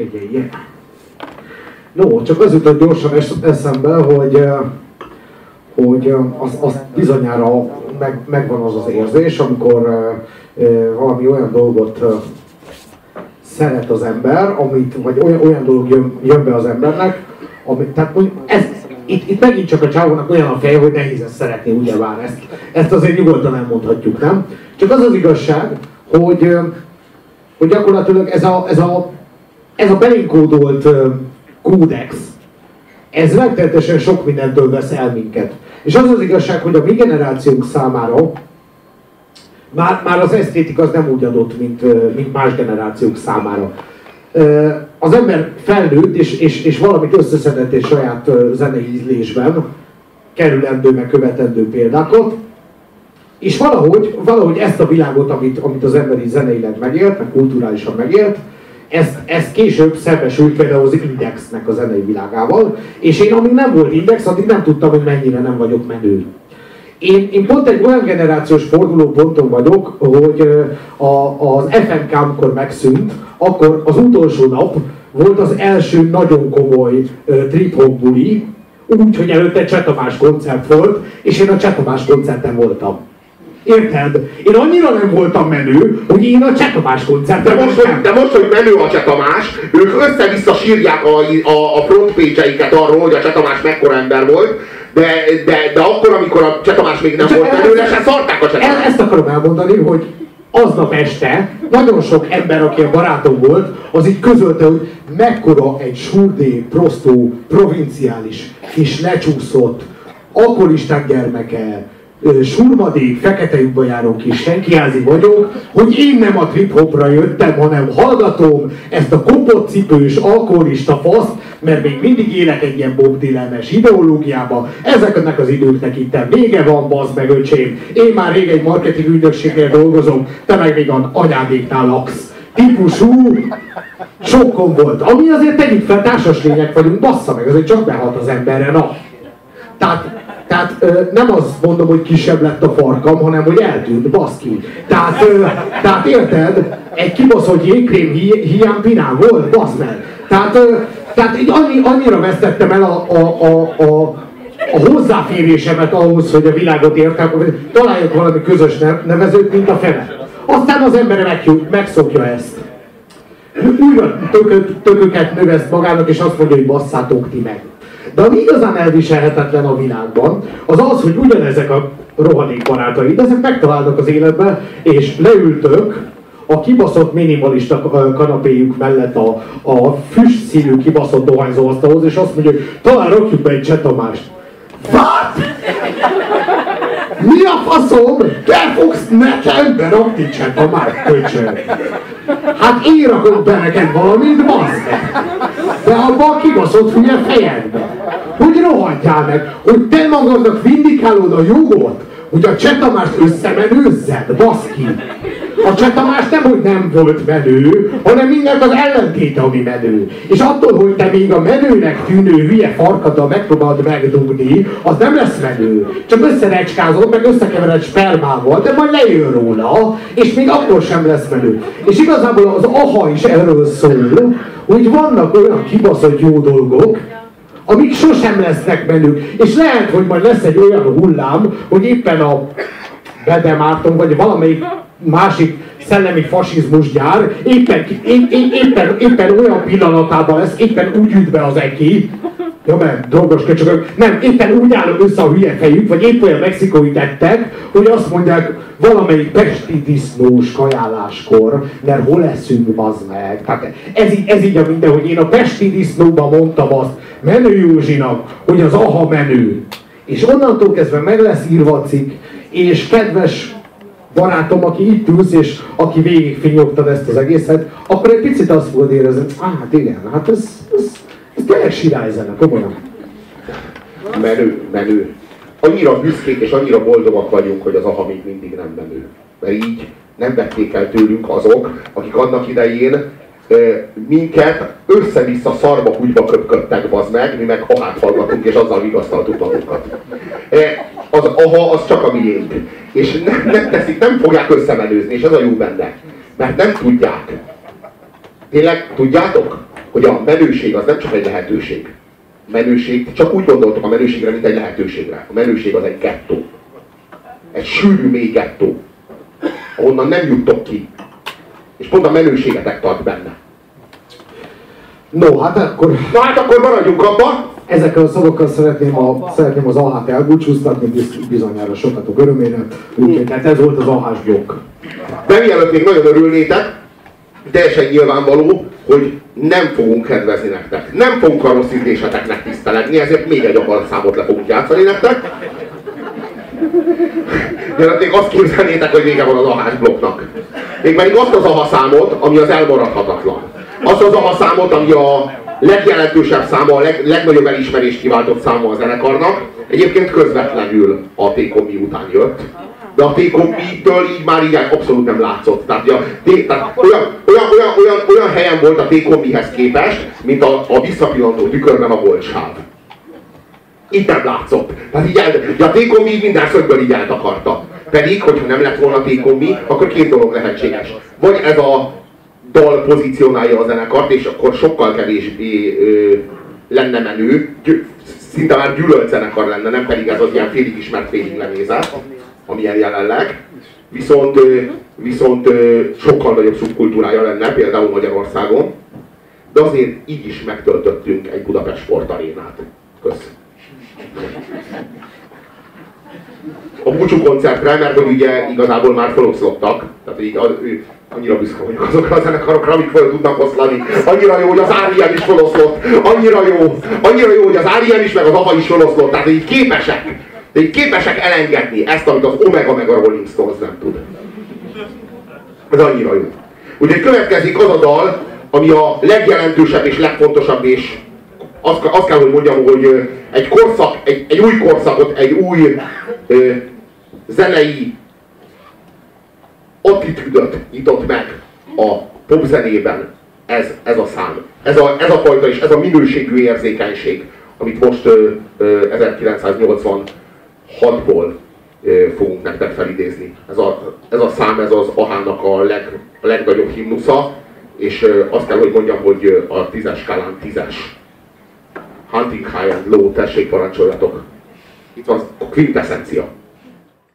jegyei. No, csak az jutott gyorsan eszembe, hogy, hogy az, az bizonyára meg, megvan az az érzés, amikor valami olyan dolgot szeret az ember, amit, vagy olyan, olyan dolog jön, jön be az embernek, ami, tehát ez, itt, itt megint csak a csávónak olyan a feje, hogy nehéz ezt szeretni, ugyebár ezt, ezt azért nyugodtan nem mondhatjuk, nem? Csak az az igazság, hogy, hogy gyakorlatilag ez a, ez a, ez a belinkódolt kódex, ez megtehetősen sok mindentől vesz el minket. És az az igazság, hogy a mi generációnk számára már, már az esztétika az nem úgy adott, mint, mint más generációk számára. Az ember felnőtt, és, és, és valamit összeszedett egy saját zenei ízlésben, kerülendő, meg követendő példákat, és valahogy, valahogy ezt a világot, amit, amit az emberi zeneileg megélt, meg kulturálisan megélt, ezt, ezt később szembesült például az Indexnek a zenei világával, és én amíg nem volt Index, addig nem tudtam, hogy mennyire nem vagyok menő. Én, én pont egy olyan generációs fordulóponton vagyok, hogy a, az FNK, amikor megszűnt, akkor az utolsó nap volt az első nagyon komoly trip buli, úgy, hogy előtte Csetamás koncert volt, és én a Csetamás koncerten voltam. Érted? Én annyira nem voltam menő, hogy én a Csetamás koncerten de most, hogy, de most, hogy menő a Csetamás, ők össze-vissza sírják a, a, a frontpage-eiket arról, hogy a Csetamás mekkora ember volt, de, de, de akkor, amikor a Csetamás még nem Csak volt menő, se szarták a Csetamást. Ezt akarom elmondani, hogy aznap este nagyon sok ember, aki a barátom volt, az így közölte, hogy mekkora egy surdé, prostó, provinciális, és lecsúszott, alkoholistán gyermeke, surmadék, fekete lyukba járó kis senkiázi vagyok, hogy én nem a trip-hopra jöttem, hanem hallgatom ezt a kopott cipős, alkoholista faszt, mert még mindig élek egy ilyen Bob Dylan-es ideológiába. Ezeknek az időknek itt vége van, bazd meg öcsém. Én már rég egy marketing ügynökségnél dolgozom, te meg még a anyádéknál laksz. Típusú sokkom volt. Ami azért tegyük fel, társas lények vagyunk, bassza meg, azért csak behalt az emberre, na. Tehát tehát ö, nem azt mondom, hogy kisebb lett a farkam, hanem hogy eltűnt, baszki. Tehát, ö, tehát érted? Egy kibaszott jégkrém hi- hiány pinán volt, basz meg. Tehát, ö, tehát így annyi, annyira vesztettem el a, a, a, a, a hozzáférésemet ahhoz, hogy a világot értem, találjak valami közös nevezőt, mint a fene. Aztán az ember meg, megszokja ezt. Újra tököket növeszt magának, és azt mondja, hogy basszátok ti meg. De ami igazán elviselhetetlen a világban, az az, hogy ugyanezek a rohadék barátaid, ezek megtalálnak az életben, és leültök a kibaszott minimalista kanapéjuk mellett a, a füst színű kibaszott dohányzóasztalhoz, és azt mondja, hogy talán rakjuk be egy csetamást. What? Mi a faszom? Te fogsz nekem berakni csetamást, köcsög? Hát én rakok be neked valamit, bazd De abba a kibaszott hülye fejedbe. Hogy rohadjál meg, hogy te magadnak vindikálod a jogot, hogy a Csetamást összemenőzzed, baszki. A Csetamás nem, hogy nem volt menő, hanem mindent az ellentéte, ami menő. És attól, hogy te még a menőnek tűnő hülye farkaddal megpróbálod megdugni, az nem lesz menő. Csak összerecskázod, meg összekevered spermával, de majd lejön róla, és még akkor sem lesz menő. És igazából az aha is erről szól, hogy vannak olyan kibaszott jó dolgok, amik sosem lesznek menők. És lehet, hogy majd lesz egy olyan hullám, hogy éppen a Bede Márton, vagy valamelyik másik szellemi fasizmus gyár éppen, éppen, éppen, éppen olyan pillanatában lesz, éppen úgy üt be az eki, Ja, mert drogos köcsögök. Nem, éppen úgy áll össze a hülye fejük, vagy épp olyan mexikói tettek, hogy azt mondják valamelyik pesti disznós kajáláskor, mert hol leszünk, bazd meg. Tehát ez, ez így a minden, hogy én a pesti disznóban mondtam azt Menő Józsinak, hogy az aha menő. És onnantól kezdve meg lesz írva a cikk, és kedves barátom, aki itt ülsz, és aki végigfinyogtad ezt az egészet, akkor egy picit azt fogod érezni, hát igen, hát ez, ez, ez tényleg sirályzene, komolyan. Menő, menő. Annyira büszkék és annyira boldogak vagyunk, hogy az AHA még mindig nem menő. Mert így nem vették el tőlünk azok, akik annak idején minket össze-vissza szarba húgyba köpködtek, bazd meg, mi meg ahát hallgatunk, és azzal vigasztaltuk magunkat. Az aha, az csak a miénk. És nem, nem teszik, nem fogják összemenőzni, és ez a jó benne. Mert nem tudják. Tényleg tudjátok? hogy a menőség az nem csak egy lehetőség. A menőség, csak úgy gondoltok a menőségre, mint egy lehetőségre. A menőség az egy gettó. Egy sűrű, mély gettó. Ahonnan nem juttok ki. És pont a menőségetek tart benne. No, hát akkor Na hát akkor maradjunk abban, ezekkel a szavakkal szeretném, a, szeretném az ahát elbúcsúztatni, biz- bizonyára sokatok örömére. Úgyhogy hát ez volt az ahás blokk. de mielőtt még nagyon örülnétek, teljesen nyilvánvaló, hogy nem fogunk kedvezni nektek. Nem fogunk a rossz ízléseteknek tisztelegni, ezért még egy számot le fogunk játszani nektek. Jelenleg azt képzelnétek, hogy vége van az ahás blokknak. Még pedig azt az aha számot, ami az elmaradhatatlan. Azt az aha számot, ami a legjelentősebb száma, a leg, legnagyobb elismerést kiváltott száma a zenekarnak. Egyébként közvetlenül a T-Kombi után jött. De a T-Kombi-től így már így abszolút nem látszott. Tehát, a T- tehát olyan, olyan, olyan, olyan, olyan helyen volt a T-Kombihez képest, mint a, a visszapillantó tükörben a boltsáv. Itt nem látszott. Tehát így el, ugye a T-kombi minden szögből így eltakarta. Pedig, hogyha nem lett volna T-kombi, akkor két dolog lehetséges. Vagy ez a dal pozícionálja a zenekart, és akkor sokkal kevésbé lenne menő, gy- szinte már gyűlölt zenekar lenne, nem pedig ez az ilyen félig ismert, félig lenézett, amilyen jelenleg. Viszont, viszont sokkal nagyobb szubkultúrája lenne, például Magyarországon. De azért így is megtöltöttünk egy Budapest sportarénát. Köszönöm. a búcsú koncertre, mert hogy ugye igazából már feloszlottak, tehát így az, ő, annyira büszke vagyok azokra a zenekarokra, amik fel tudnak oszlani. Annyira jó, hogy az R.E.M. is feloszlott, annyira jó, annyira jó, hogy az R.E.M. is, meg az AHA is feloszlott, tehát így képesek, így képesek elengedni ezt, amit az Omega meg a Rolling Stones nem tud. Ez annyira jó. Úgyhogy következik az a dal, ami a legjelentősebb és legfontosabb, és azt, azt kell, hogy mondjam, hogy egy korszak, egy, egy új korszakot, egy új ö, zenei attitűdöt nyitott meg a popzenében ez, ez a szám. Ez a, ez a fajta és ez a minőségű érzékenység, amit most ö, ö, 1986-ból ö, fogunk nektek felidézni. Ez a, ez a szám, ez az Ahának a, leg, a legnagyobb himnusza, és ö, azt kell, hogy mondjam, hogy a tízes skálán tízes. Hunting High and Low, tessék parancsoljatok. Itt van a quintessencia.